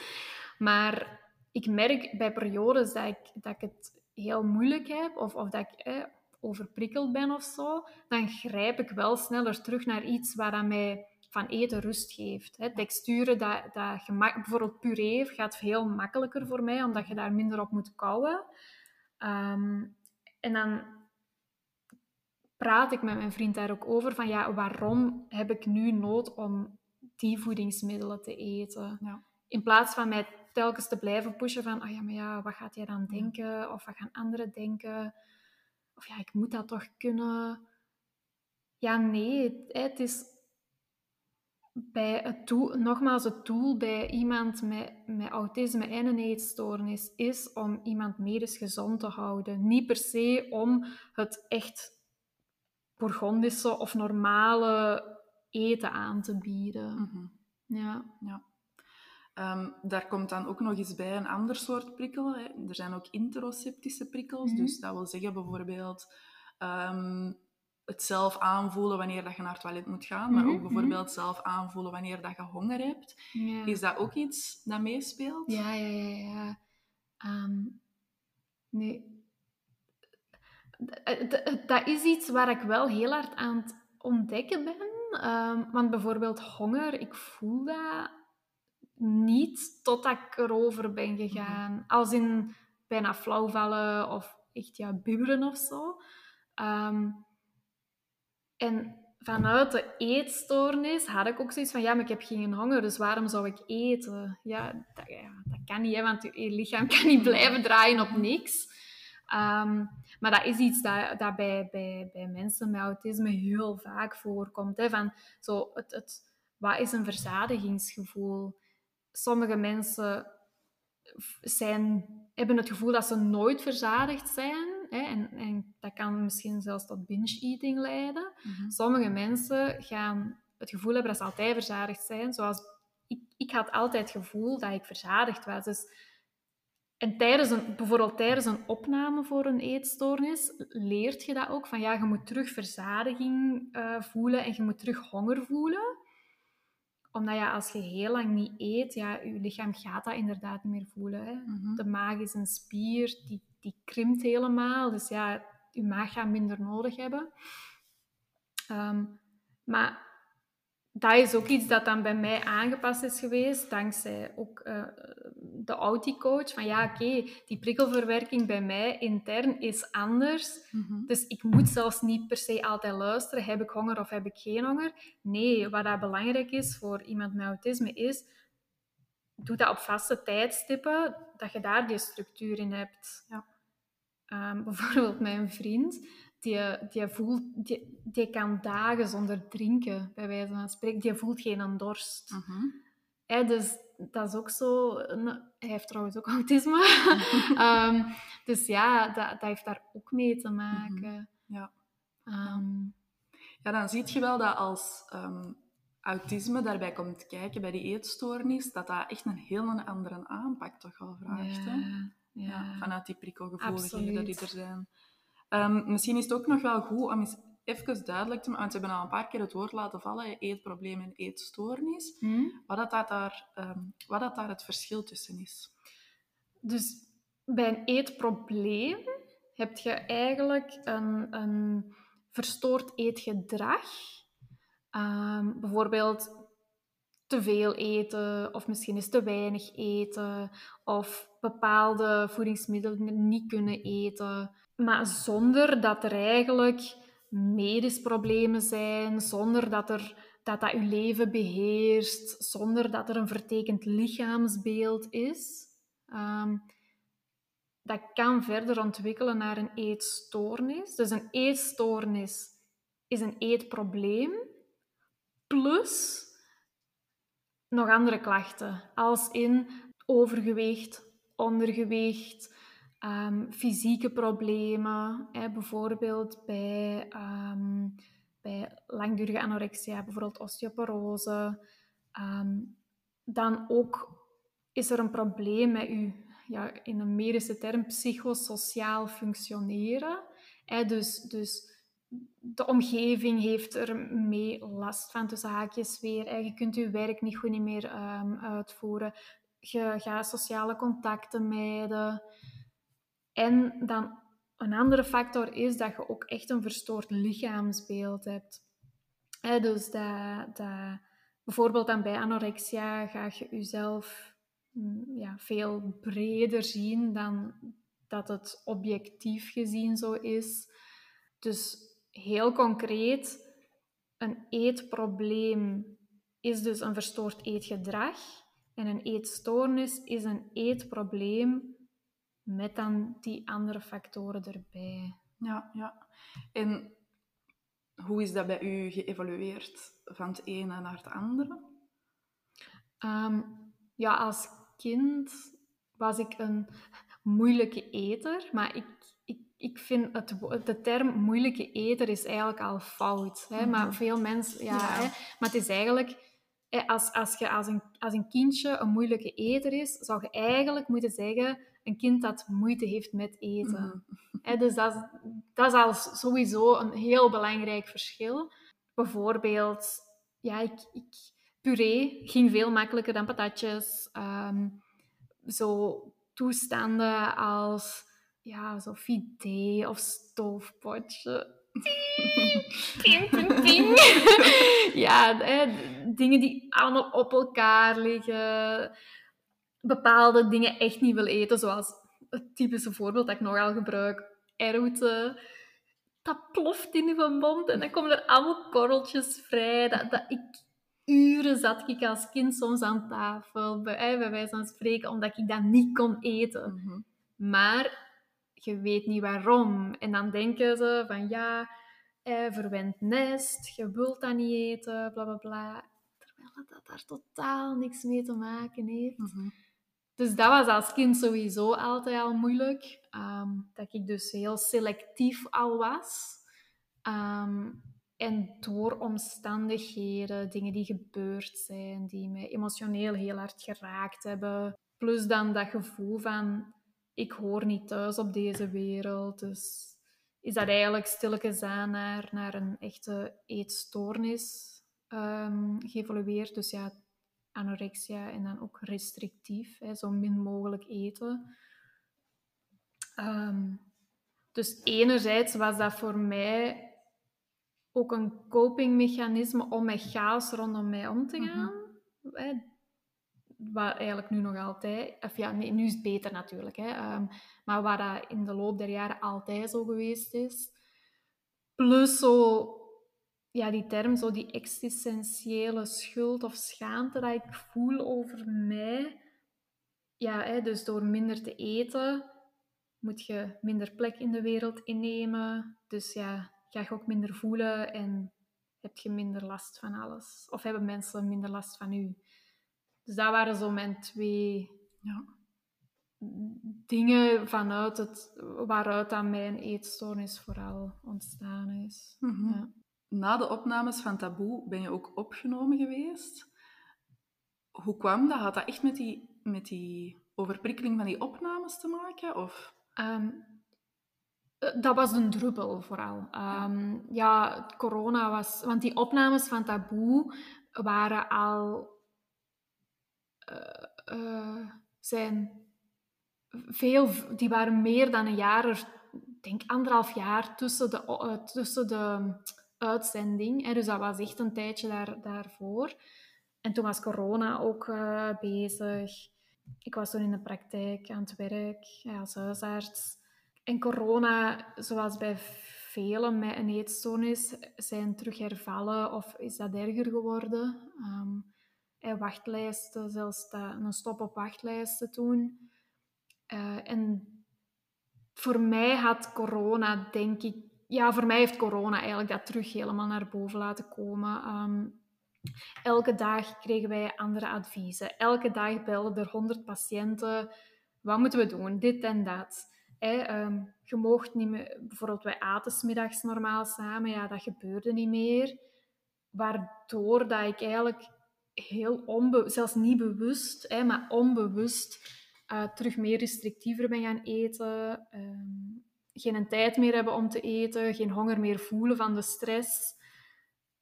Maar ik merk bij periodes dat ik, dat ik het heel moeilijk heb, of, of dat ik overprikkeld ben of zo, dan grijp ik wel sneller terug naar iets waar aan mij van eten rust geeft. Hè. Texturen, dat, dat gemak, bijvoorbeeld puree gaat veel makkelijker voor mij, omdat je daar minder op moet kouwen. Ehm, en dan praat ik met mijn vriend daar ook over van ja, waarom heb ik nu nood om die voedingsmiddelen te eten? Ja. In plaats van mij telkens te blijven pushen van, oh ja, maar ja, wat gaat jij dan denken? Of wat gaan anderen denken? Of ja, ik moet dat toch kunnen? Ja, nee, het is bij het tool, nogmaals, het doel bij iemand met, met autisme en een eetstoornis is om iemand medisch gezond te houden. Niet per se om het echt Bourgondische of normale eten aan te bieden. Mhm. Ja. ja. Ehm, daar komt dan ook nog eens bij een ander soort prikkel. Hè. Er zijn ook interoceptische prikkels. Mhm. Dus dat wil zeggen bijvoorbeeld ehm, het zelf aanvoelen wanneer dat je naar het toilet moet gaan. Maar mhm, ook bijvoorbeeld mhm. zelf aanvoelen wanneer dat je honger hebt. Is dat ook iets dat meespeelt? Ja, ja, ja. ja. Ehm, nee. Dat is iets waar ik wel heel hard aan het ontdekken ben. Want bijvoorbeeld honger, ik voel dat niet totdat ik erover ben gegaan. Mhm. Als in bijna flauwvallen of echt ja, bubberen of zo. Ehm, en vanuit de eetstoornis had ik ook zoiets van, ja, maar ik heb geen honger, dus waarom zou ik eten? Ja, dat, ja, dat kan niet, hè, want je lichaam kan niet blijven draaien op niks. Ehm, maar dat is iets dat, dat bij, bij, bij mensen met autisme heel vaak voorkomt. Hè, van zo het, het, wat is een verzadigingsgevoel? sommige mensen zijn, hebben het gevoel dat ze nooit verzadigd zijn. Hè, en, en, dat kan misschien zelfs tot binge-eating leiden. Mhm. Sommige mensen gaan het gevoel hebben dat ze altijd verzadigd zijn. Zoals ik, ik had altijd het gevoel dat ik verzadigd was. Dus, en tijdens een, bijvoorbeeld tijdens een opname voor een eetstoornis leert je dat ook. Van ja, je moet terug verzadiging uh, voelen en je moet terug honger voelen omdat ja, als je heel lang niet eet, ja, je lichaam gaat dat inderdaad niet meer voelen. Hè. Mhm. De maag is een spier, die, die krimpt helemaal. Dus ja, je maag gaat minder nodig hebben. Ehm, maar dat is ook iets dat dan bij mij aangepast is geweest, dankzij ook uh, de auticoach. Van ja, oké, die prikkelverwerking bij mij intern is anders. Mhm. Dus ik moet zelfs niet per se altijd luisteren, heb ik honger of heb ik geen honger? Nee, wat dat belangrijk is voor iemand met autisme is, doe dat op vaste tijdstippen, dat je daar die structuur in hebt. Ja. Um, bijvoorbeeld mijn vriend, die, die, voelt, die, die kan dagen zonder drinken, bij wijze van spreken. Die voelt geen dorst. Mhm. dus dat is ook zo... Hij heeft trouwens ook autisme. Ehm, dus ja, dat, dat heeft daar ook mee te maken. Ja. Ehm, ja, dan zie je wel dat als um, autisme daarbij komt kijken bij die eetstoornis, dat dat echt een heel andere aanpak toch wel vraagt. Ja, hè? Ja. vanuit die prikkelgevoeligheden die er zijn. Um, misschien is het ook nog wel goed om eens even duidelijk te maken, want we hebben al een paar keer het woord laten vallen, eetprobleem en eetstoornis, hmm? wat, dat daar, um, wat dat daar het verschil tussen is. Dus bij een eetprobleem heb je eigenlijk een, een verstoord eetgedrag. Um, bijvoorbeeld te veel eten, of misschien is te weinig eten, of bepaalde voedingsmiddelen niet kunnen eten. Maar zonder dat er eigenlijk medisch problemen zijn, zonder dat er, dat, dat je leven beheerst, zonder dat er een vertekend lichaamsbeeld is. Ehm, dat kan verder ontwikkelen naar een eetstoornis. Dus een eetstoornis is een eetprobleem plus nog andere klachten, als in overgewicht, ondergewicht, um, fysieke problemen, hè, bijvoorbeeld bij, um, bij langdurige anorexia, bijvoorbeeld osteoporose. Um, dan ook is er een probleem met uw, ja, in een medische term, psychosociaal functioneren. Hè, dus, dus de omgeving heeft er mee last van, tussen haakjes weer. Je kunt je werk niet goed meer uitvoeren. Je gaat sociale contacten mijden. En dan een andere factor is dat je ook echt een verstoord lichaamsbeeld hebt. dus dat, dat, bijvoorbeeld dan bij anorexia ga je jezelf mm, ja, veel breder zien dan dat het objectief gezien zo is. Dus heel concreet, een eetprobleem is dus een verstoord eetgedrag. En een eetstoornis is een eetprobleem met dan die andere factoren erbij. Ja, ja. En hoe is dat bij u geëvolueerd van het ene naar het andere? Ehm, ja, als kind was ik een moeilijke eter, maar ik, ik, ik vind het, de term moeilijke eter is eigenlijk al fout. Hè? Maar mhm. veel mensen, ja, Hè? maar het is eigenlijk als, als je als een, als een kindje een moeilijke eter is, zou je eigenlijk moeten zeggen een kind dat moeite heeft met eten. Mm. dus dat, dat is al sowieso een heel belangrijk verschil. Bijvoorbeeld, ja, ik, ik, puree ging veel makkelijker dan patatjes. Ehm, zo toestanden als ja, zo fidee of stoofpotje. ping, ping, ping. ja, dingen die allemaal op elkaar liggen bepaalde dingen echt niet wil eten, zoals het typische voorbeeld dat ik nogal gebruik, erwten. Dat ploft in je mond en dan komen er allemaal korreltjes vrij. Dat, dat ik, uren zat ik als kind soms aan tafel, bij, bij wijze van spreken, omdat ik dat niet kon eten. Mhm. Maar je weet niet waarom. En dan denken ze van ja, eh, verwend nest, je wilt dat niet eten, bla bla bla. Terwijl dat daar totaal niks mee te maken heeft. Mhm. Dus dat was als kind sowieso altijd al moeilijk. Ehm, dat ik dus heel selectief al was. Ehm, en door omstandigheden, dingen die gebeurd zijn, die mij emotioneel heel hard geraakt hebben. Plus dan dat gevoel van, ik hoor niet thuis op deze wereld. Dus is dat eigenlijk stilletjes aan naar, naar een echte eetstoornis um, geëvolueerd. Dus ja, anorexia en dan ook restrictief, hè, zo min mogelijk eten. Um, dus enerzijds was dat voor mij ook een copingmechanisme om met chaos rondom mij om te mhm. gaan. hè, wat eigenlijk nu nog altijd... Of ja, nee, nu is het beter natuurlijk. Hè, um, maar waar dat in de loop der jaren altijd zo geweest is. Plus zo ja, die term, zo die existentiële schuld of schaamte dat ik voel over mij. Ja, hè, dus door minder te eten moet je minder plek in de wereld innemen. Dus ja, ga je ook minder voelen en heb je minder last van alles. Of hebben mensen minder last van u. Dus dat waren zo mijn twee Ja. dingen vanuit het, waaruit dan mijn eetstoornis vooral ontstaan is. Mhm. Ja. Na de opnames van Taboe ben je ook opgenomen geweest. Hoe kwam dat? Had dat echt met die, met die overprikkeling van die opnames te maken? Of... Ehm, eh, dat was een druppel vooral. Ehm, ja, corona was... Want die opnames van Taboe waren al... eh, eh, zijn veel... Die waren meer dan een jaar... Ik denk anderhalf jaar tussen de, tussen de uitzending. Dus dat was echt een tijdje daar, daarvoor. En toen was corona ook eh, bezig. Ik was toen in de praktijk aan het werk ja, als huisarts. En corona, zoals bij velen met een eetstoornis, zijn terug hervallen of is dat erger geworden. Ehm, en wachtlijsten, zelfs een stop op wachtlijsten toen. Eh, en voor mij had corona, denk ik... Ja, voor mij heeft corona eigenlijk dat terug helemaal naar boven laten komen. Ehm, elke dag kregen wij andere adviezen. Elke dag belden er honderd patiënten. Wat moeten we doen? Dit en dat. Hè, ehm, je niet meer... Bijvoorbeeld, wij aten middags normaal samen. Ja, dat gebeurde niet meer. Waardoor dat ik eigenlijk heel onbewust, zelfs niet bewust, maar onbewust, eh, terug meer restrictiever ben gaan eten. ehm, geen tijd meer hebben om te eten. Geen honger meer voelen van de stress.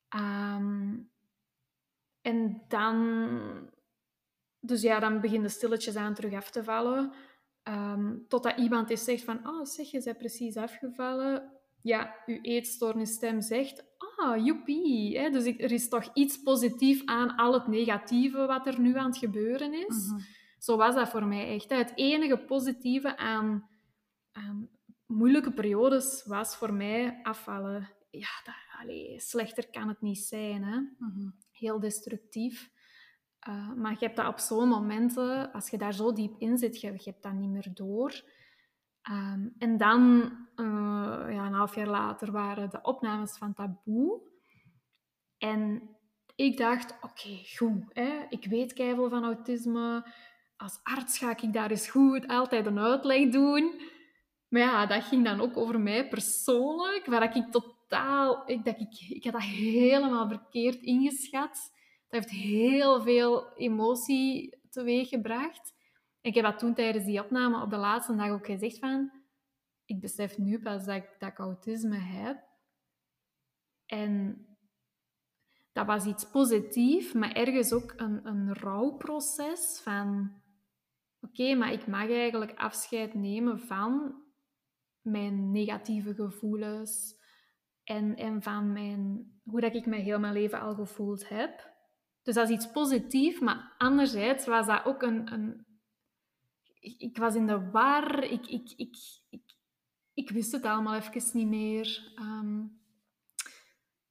Ehm, en dan... Dus ja, dan begint de stilletjes aan terug af te vallen. Ehm, totdat iemand eens zegt van... Oh, zeg, je bent precies afgevallen. Ja, uw eetstoornisstem zegt... Ah, joepie. Hè? Dus ik- er is toch iets positiefs aan al het negatieve wat er nu aan het gebeuren is. Mhm. Zo was dat voor mij echt. hè. Het enige positieve aan, aan moeilijke periodes was voor mij afvallen. Ja, dat, allee, slechter kan het niet zijn. Hè? Mhm. Heel destructief. Uh, maar je hebt dat op zo'n momenten, als je daar zo diep in zit, je, je hebt dat niet meer door. Um, en dan, uh, ja, een half jaar later, waren de opnames van Taboe. En ik dacht, oké, okay, goed. Hè? Ik weet keiveel van autisme. Als arts ga ik daar eens goed altijd een uitleg doen. Maar ja, dat ging dan ook over mij persoonlijk, waar ik totaal... Ik, dat ik, ik had dat helemaal verkeerd ingeschat. Dat heeft heel veel emotie teweeggebracht. En ik heb dat toen tijdens die opname op de laatste dag ook gezegd van... Ik besef nu pas dat ik, dat autisme heb. En dat was iets positiefs, maar ergens ook een, een rouwproces van... Oké, maar ik mag eigenlijk afscheid nemen van mijn negatieve gevoelens en, en van mijn, hoe dat ik me heel mijn leven al gevoeld heb. Dus dat is iets positiefs, maar anderzijds was dat ook een... een ik, was in de war, ik, ik, ik, ik, ik wist het allemaal even niet meer. Um,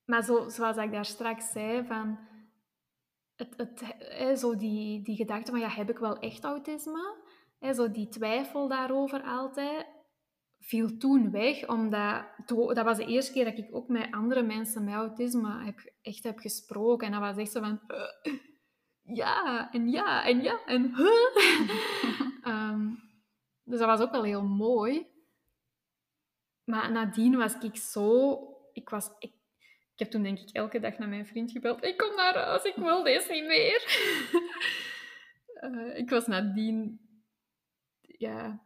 maar zo, zoals ik daar straks zei, van het, het, zo die, die gedachte van, ja, heb ik wel echt autisme? Hè, zo die twijfel daarover altijd, viel toen weg, omdat dat was de eerste keer dat ik ook met andere mensen met autisme heb, echt heb gesproken. En dat was echt zo van, uh, ja, en ja, en ja, en huh. um, dus dat was ook wel heel mooi. Maar nadien was ik zo... Ik, was, ik, ik heb toen denk ik elke dag naar mijn vriend gebeld. Ik kom naar huis, ik wil deze niet meer. uh, ik was nadien... Ja...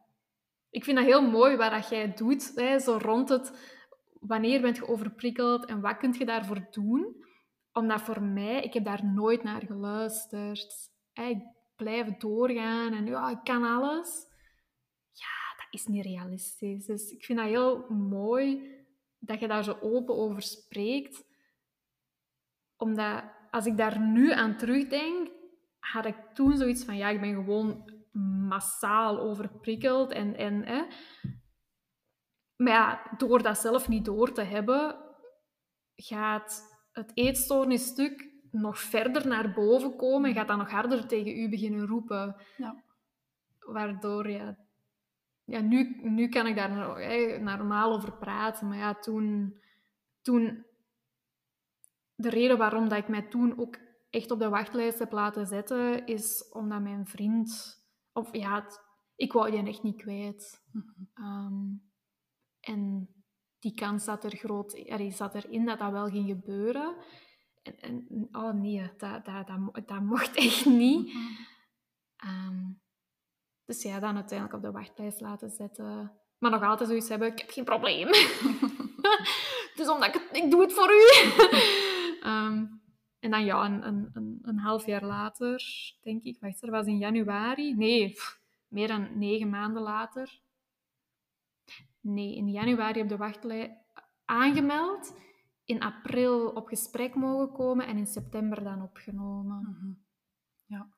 Ik vind dat heel mooi wat dat jij doet. Hè, zo rond het... Wanneer bent je overprikkeld en wat kun je daarvoor doen? Omdat voor mij... Ik heb daar nooit naar geluisterd. Ik blijf doorgaan en ja, ik kan alles is niet realistisch. Dus ik vind dat heel mooi dat je daar zo open over spreekt. Omdat als ik daar nu aan terugdenk, had ik toen zoiets van, ja, ik ben gewoon massaal overprikkeld. En, en, hè. Maar ja, door dat zelf niet door te hebben, gaat het eetstoornisstuk nog verder naar boven komen en gaat dat nog harder tegen u beginnen roepen. Ja. Waardoor, ja, ja, nu, nu kan ik daar hè, normaal over praten. Maar ja, toen, toen... De reden waarom dat ik mij toen ook echt op de wachtlijst heb laten zetten, is omdat mijn vriend... Of ja, ik wou die echt niet kwijt. Ehm, en die kans zat er groot er zat erin dat dat wel ging gebeuren. En, en oh nee, dat, dat, dat, dat mocht echt niet. Ehm, dus ja, dan uiteindelijk op de wachtlijst laten zetten. Maar nog altijd zoiets hebben, ik heb geen probleem. dus omdat ik, ik doe het voor u. Ehm, en dan ja, een, een, een, een half jaar later, denk ik, wacht, dat was in januari. Nee, pff, meer dan negen maanden later. Nee, in januari op de wachtlijst aangemeld. In april op gesprek mogen komen en in september dan opgenomen. Mhm. Ja.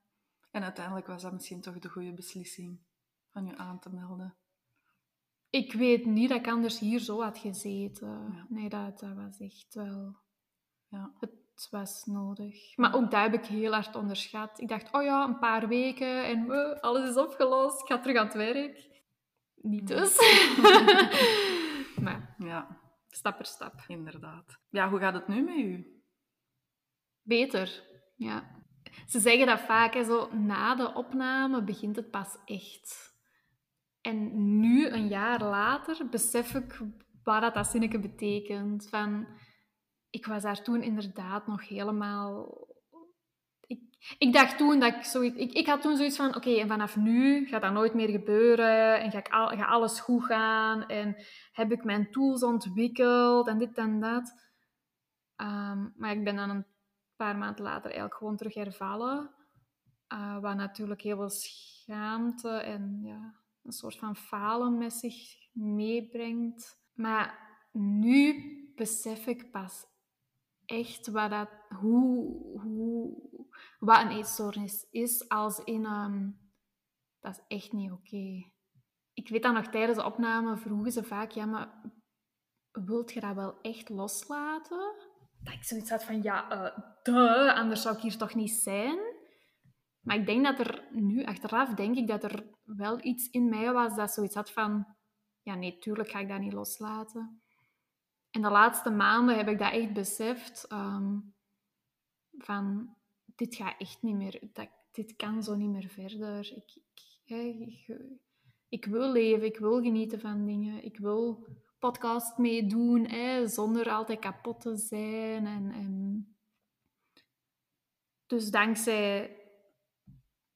En uiteindelijk was dat misschien toch de goede beslissing van je aan te melden. Ik weet niet dat ik anders hier zo had gezeten. Ja. Nee, dat, dat was echt wel... Ja. Het was nodig. Maar ook dat heb ik heel hard onderschat. Ik dacht, oh ja, een paar weken en alles is opgelost. Ik ga terug aan het werk. Niet dus. maar ja, stap per stap. inderdaad. Ja, hoe gaat het nu met u? Beter, ja. Ze zeggen dat vaak, hè, zo, na de opname begint het pas echt. En nu, een jaar later, besef ik wat dat, dat zinnetje betekent. Van, ik was daar toen inderdaad nog helemaal... Ik, ik dacht toen dat ik zoiets... Ik, ik had toen zoiets van, oké, en vanaf nu gaat dat nooit meer gebeuren. En ga, ik al, ga alles goed gaan. En heb ik mijn tools ontwikkeld en dit en dat. Ehm, maar ik ben dan een paar maanden later eigenlijk gewoon terug hervallen. Eh, wat natuurlijk heel veel schaamte en ja, een soort van falen met zich meebrengt. Maar nu besef ik pas echt wat, dat, hoe, hoe, wat een eetstoornis is. Als in, ehm, dat is echt niet oké. Ik weet dat nog tijdens de opname vroegen ze vaak, ja, maar wilt je dat wel echt loslaten? Dat ik zoiets had van, ja, eh duh, anders zou ik hier toch niet zijn? Maar ik denk dat er nu, achteraf, denk ik dat er wel iets in mij was dat zoiets had van, ja, nee, tuurlijk ga ik dat niet loslaten. En de laatste maanden heb ik dat echt beseft, ehm, van, dit gaat echt niet meer, dit kan zo niet meer verder. Ik, ik, ik, wil leven, ik wil genieten van dingen, ik wil podcast meedoen, zonder altijd kapot te zijn. En, en... Dus dankzij,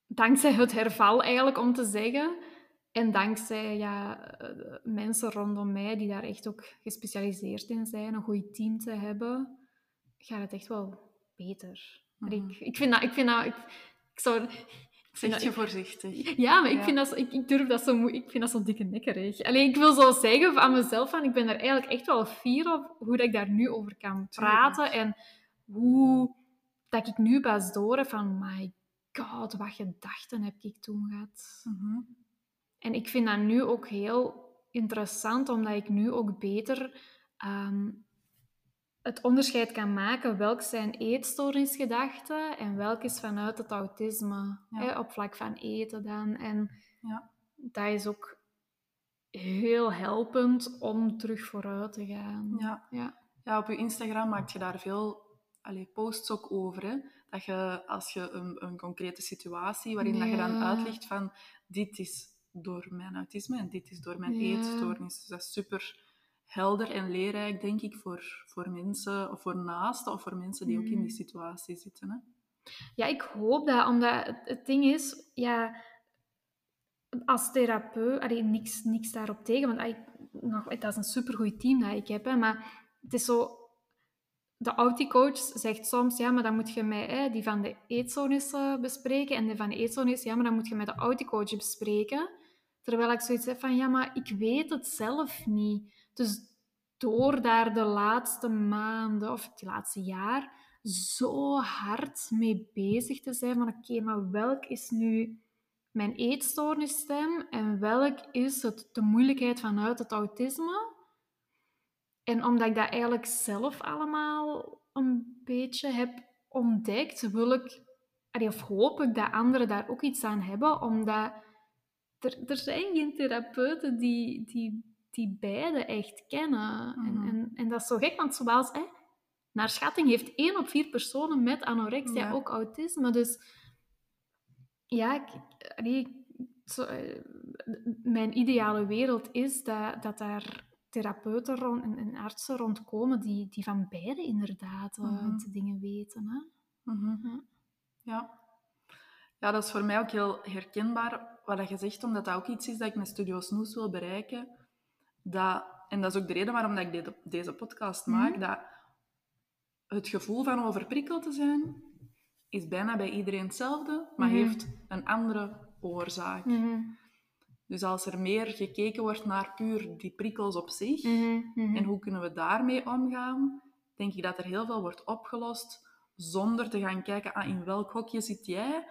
dankzij het herval eigenlijk, om te zeggen, en dankzij ja, eh, mensen rondom mij die daar echt ook gespecialiseerd in zijn, een goed team te hebben, gaat het echt wel beter. Mhm. ik, ik vind dat... Ik, vind dat, ik, ik zou, Zeg dat- je voorzichtig. ja, maar ik, Ja. Vind dat ik, ik durf dat zo Ik vind dat zo dikke nekkerig. Alleen ik wil zo zeggen van mezelf, van, ik ben er eigenlijk echt wel fier op hoe dat ik daar nu over kan praten. En hoe dat ik nu pas door heb van, my god, wat gedachten heb ik toen gehad. Mhm. En ik vind dat nu ook heel interessant, omdat ik nu ook beter ehm, het onderscheid kan maken welk zijn eetstoornisgedachten en welk is vanuit het autisme, Ja. hè, op vlak van eten dan. En Ja. dat is ook heel helpend om terug vooruit te gaan. Ja. Ja. Ja, op je Instagram maak je daar veel allee, posts ook over. Hè? Dat je, als je een, een concrete situatie, waarin dat je dan uitlegt van dit is door mijn autisme en dit is door mijn Ja. eetstoornis. Dus dat is super helder en leerrijk, denk ik, voor, voor mensen, of voor naasten, of voor mensen die ook in Mm. die situatie zitten. Hè? Ja, ik hoop dat, omdat het, het ding is, ja, als therapeut, allee, niks, niks daarop tegen, want allee, nog, dat is een supergoed team dat ik heb, hè, maar het is zo, de auticoach zegt soms, ja, maar dan moet je met hè, die van de eetstoornissen bespreken en die van de eetstoornis, ja, maar dan moet je met de auticoach bespreken. Terwijl ik zoiets heb van, ja, maar ik weet het zelf niet. Dus door daar de laatste maanden, of het laatste jaar, zo hard mee bezig te zijn van oké, maar welk is nu mijn eetstoornisstem en welk is het, de moeilijkheid vanuit het autisme? En omdat ik dat eigenlijk zelf allemaal een beetje heb ontdekt, wil ik, of hoop ik dat anderen daar ook iets aan hebben, omdat er, er zijn geen therapeuten die, die, die beide echt kennen. Mhm. En, en, en dat is zo gek, want zoals... Hè, naar schatting heeft één op vier personen met anorexia Ja. ook autisme. Dus ja, ik, zo, eh, mijn ideale wereld is dat, dat daar therapeuten rond, en, en artsen rondkomen die, die van beide inderdaad eh, Mhm. de dingen weten. Hè? Mhm. Ja. Ja. Ja, dat is voor mij ook heel herkenbaar wat je zegt, omdat dat ook iets is dat ik met Studio Snoes wil bereiken. Dat, en dat is ook de reden waarom dat ik de- deze podcast Mhm. maak, dat het gevoel van overprikkeld te zijn is bijna bij iedereen hetzelfde, maar Mhm. heeft een andere oorzaak. Mhm. Dus als er meer gekeken wordt naar puur die prikkels op zich en hoe kunnen we daarmee omgaan, denk ik dat er heel veel wordt opgelost zonder te gaan kijken ah, in welk hokje zit jij.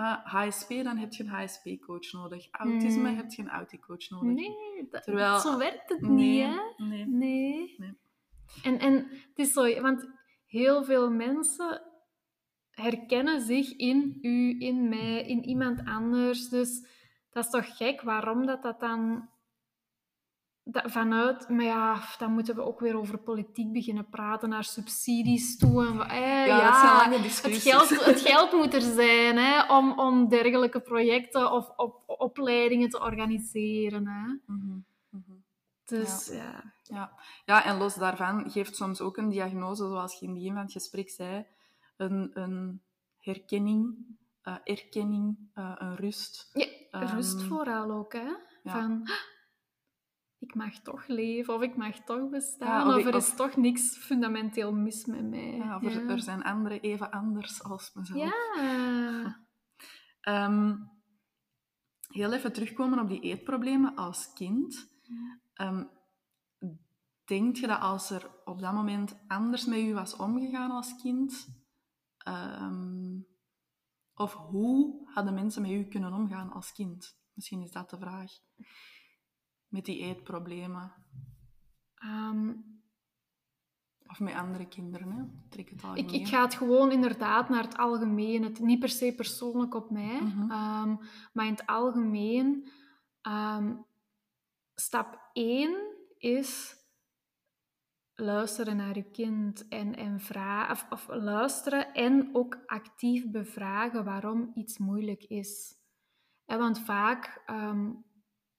Ah, HSP, dan heb je een HSP-coach nodig. Autisme Mm. heb je een auticoach nodig. Nee, dat, Terwijl- zo werkt het Nee, niet, hè? nee. Nee. Nee. En, en het is zo, want heel veel mensen herkennen zich in u, in mij, in iemand anders. Dus dat is toch gek waarom dat, dat dan dat, vanuit... Maar ja, dan moeten we ook weer over politiek beginnen praten, naar subsidies toe. En, wa- eh, Ja, ja, dat zijn lange het geld, het geld moet er zijn hè, om, om dergelijke projecten of op, opleidingen te organiseren. Hè. Mhm, mhm. Dus ja. Ja. ja, en los daarvan geeft soms ook een diagnose, zoals je in het begin van het gesprek zei, een, een herkenning, eh, erkenning, eh, een rust. Ja, Ehm, rust vooral ook, hè? Van, "Ah, ik mag toch leven, of ik mag toch bestaan, Ja, of er is of- toch niks fundamenteel mis met mij. Ja, of er, er zijn anderen even anders als mezelf. Ja. Ehm, heel even terugkomen op die eetproblemen als kind. Ehm, denk je dat als er op dat moment anders met u was omgegaan als kind, ehm, of hoe hadden mensen met u kunnen omgaan als kind? Misschien is dat de vraag. Met die eetproblemen. Ehm, Of met andere kinderen, hè? Trek het ik, ik ga het gewoon inderdaad naar het algemeen, het, niet per se persoonlijk op mij, Mhm. ehm, maar in het algemeen. ehm, stap 1 is luisteren naar je kind en, en vragen, of, of luisteren en ook actief bevragen waarom iets moeilijk is. En want vaak,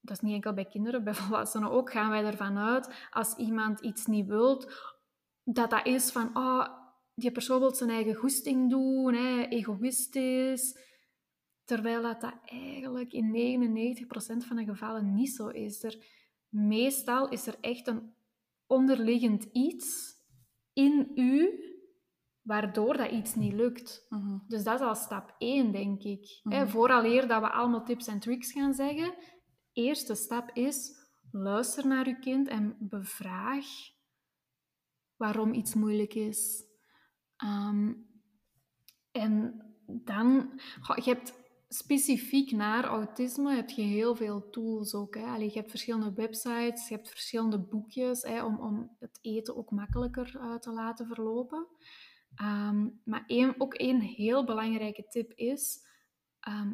dat is niet enkel bij kinderen, bij volwassenen ook, gaan wij ervan uit als iemand iets niet wilt, dat dat is van, oh, die persoon wil zijn eigen goesting doen, hè, egoïstisch. Terwijl dat, dat eigenlijk in 99% van de gevallen niet zo is. Er, meestal is er echt een onderliggend iets in u waardoor dat iets niet lukt. Mhm. Dus dat is al stap 1, denk ik. Mhm. Hè, vooraleer dat we allemaal tips en tricks gaan zeggen, eerste stap is luister naar je kind en bevraag waarom iets moeilijk is. Ehm, en dan, je hebt specifiek naar autisme heb je heel veel tools ook. Hè. Allee, je hebt verschillende websites, je hebt verschillende boekjes hè, om, om het eten ook makkelijker eh, te laten verlopen. Ehm, maar één, ook één heel belangrijke tip is, ehm,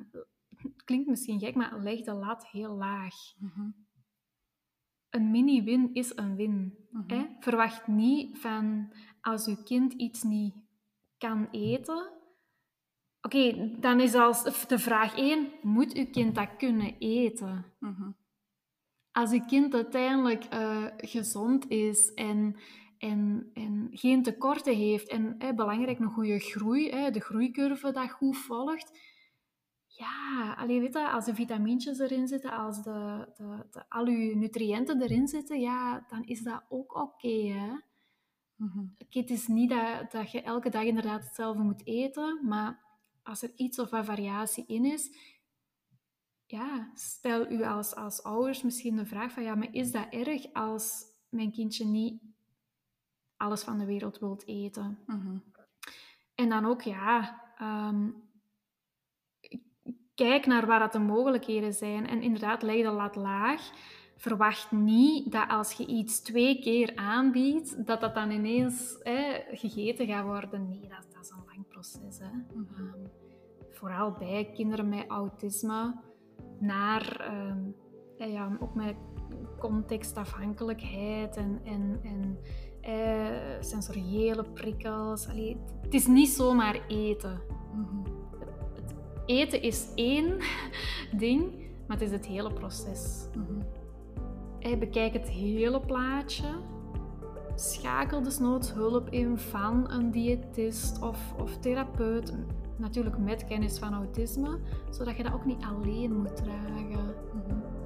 het klinkt misschien gek, maar leg de lat heel laag. Mhm. Een mini-win is een win. Mhm. Hè? Verwacht niet van als uw kind iets niet kan eten. Oké, dan is als de vraag 1: moet uw kind dat kunnen eten? Mhm. Als uw kind uiteindelijk eh, gezond is en, en, en geen tekorten heeft en hè, belangrijk een goede groei, hè, de groeicurve dat goed volgt. Ja, alleen weet je, als de vitamintjes erin zitten, als de, de, de, al uw nutriënten erin zitten, ja, dan is dat ook oké. hè. Mhm. Oké, het is niet dat, dat je elke dag inderdaad hetzelfde moet eten, maar als er iets of wat variatie in is, ja, stel u als, als ouders misschien de vraag van, ja, maar is dat erg als mijn kindje niet alles van de wereld wilt eten? Mhm. En dan ook, ja, ehm, kijk naar waar dat de mogelijkheden zijn. En inderdaad, leg de lat laag. Verwacht niet dat als je iets twee keer aanbiedt, dat dat dan ineens hè, gegeten gaat worden. Nee, dat, dat is een lang proces. Hè. Mhm. Ehm, vooral bij kinderen met autisme, naar ehm, eh, ja, ook met contextafhankelijkheid en, en, en, eh, sensoriële prikkels. Allee, het is niet zomaar eten. Mhm. Eten is één ding, maar het is het hele proces. Mhm. Bekijk het hele plaatje. Schakel desnoods hulp in van een diëtist of, of therapeut. Natuurlijk met kennis van autisme, zodat je dat ook niet alleen moet dragen.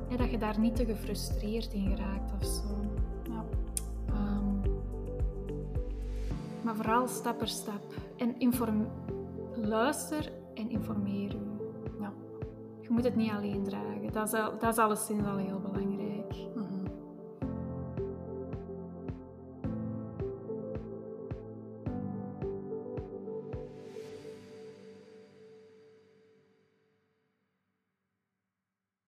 Ja, dat je daar niet te gefrustreerd in geraakt of zo. Ja. Ehm, maar vooral stap per stap. En inform luister en informeer u. Ja. Je moet het niet alleen dragen. Dat is, dat is alleszins al heel belangrijk.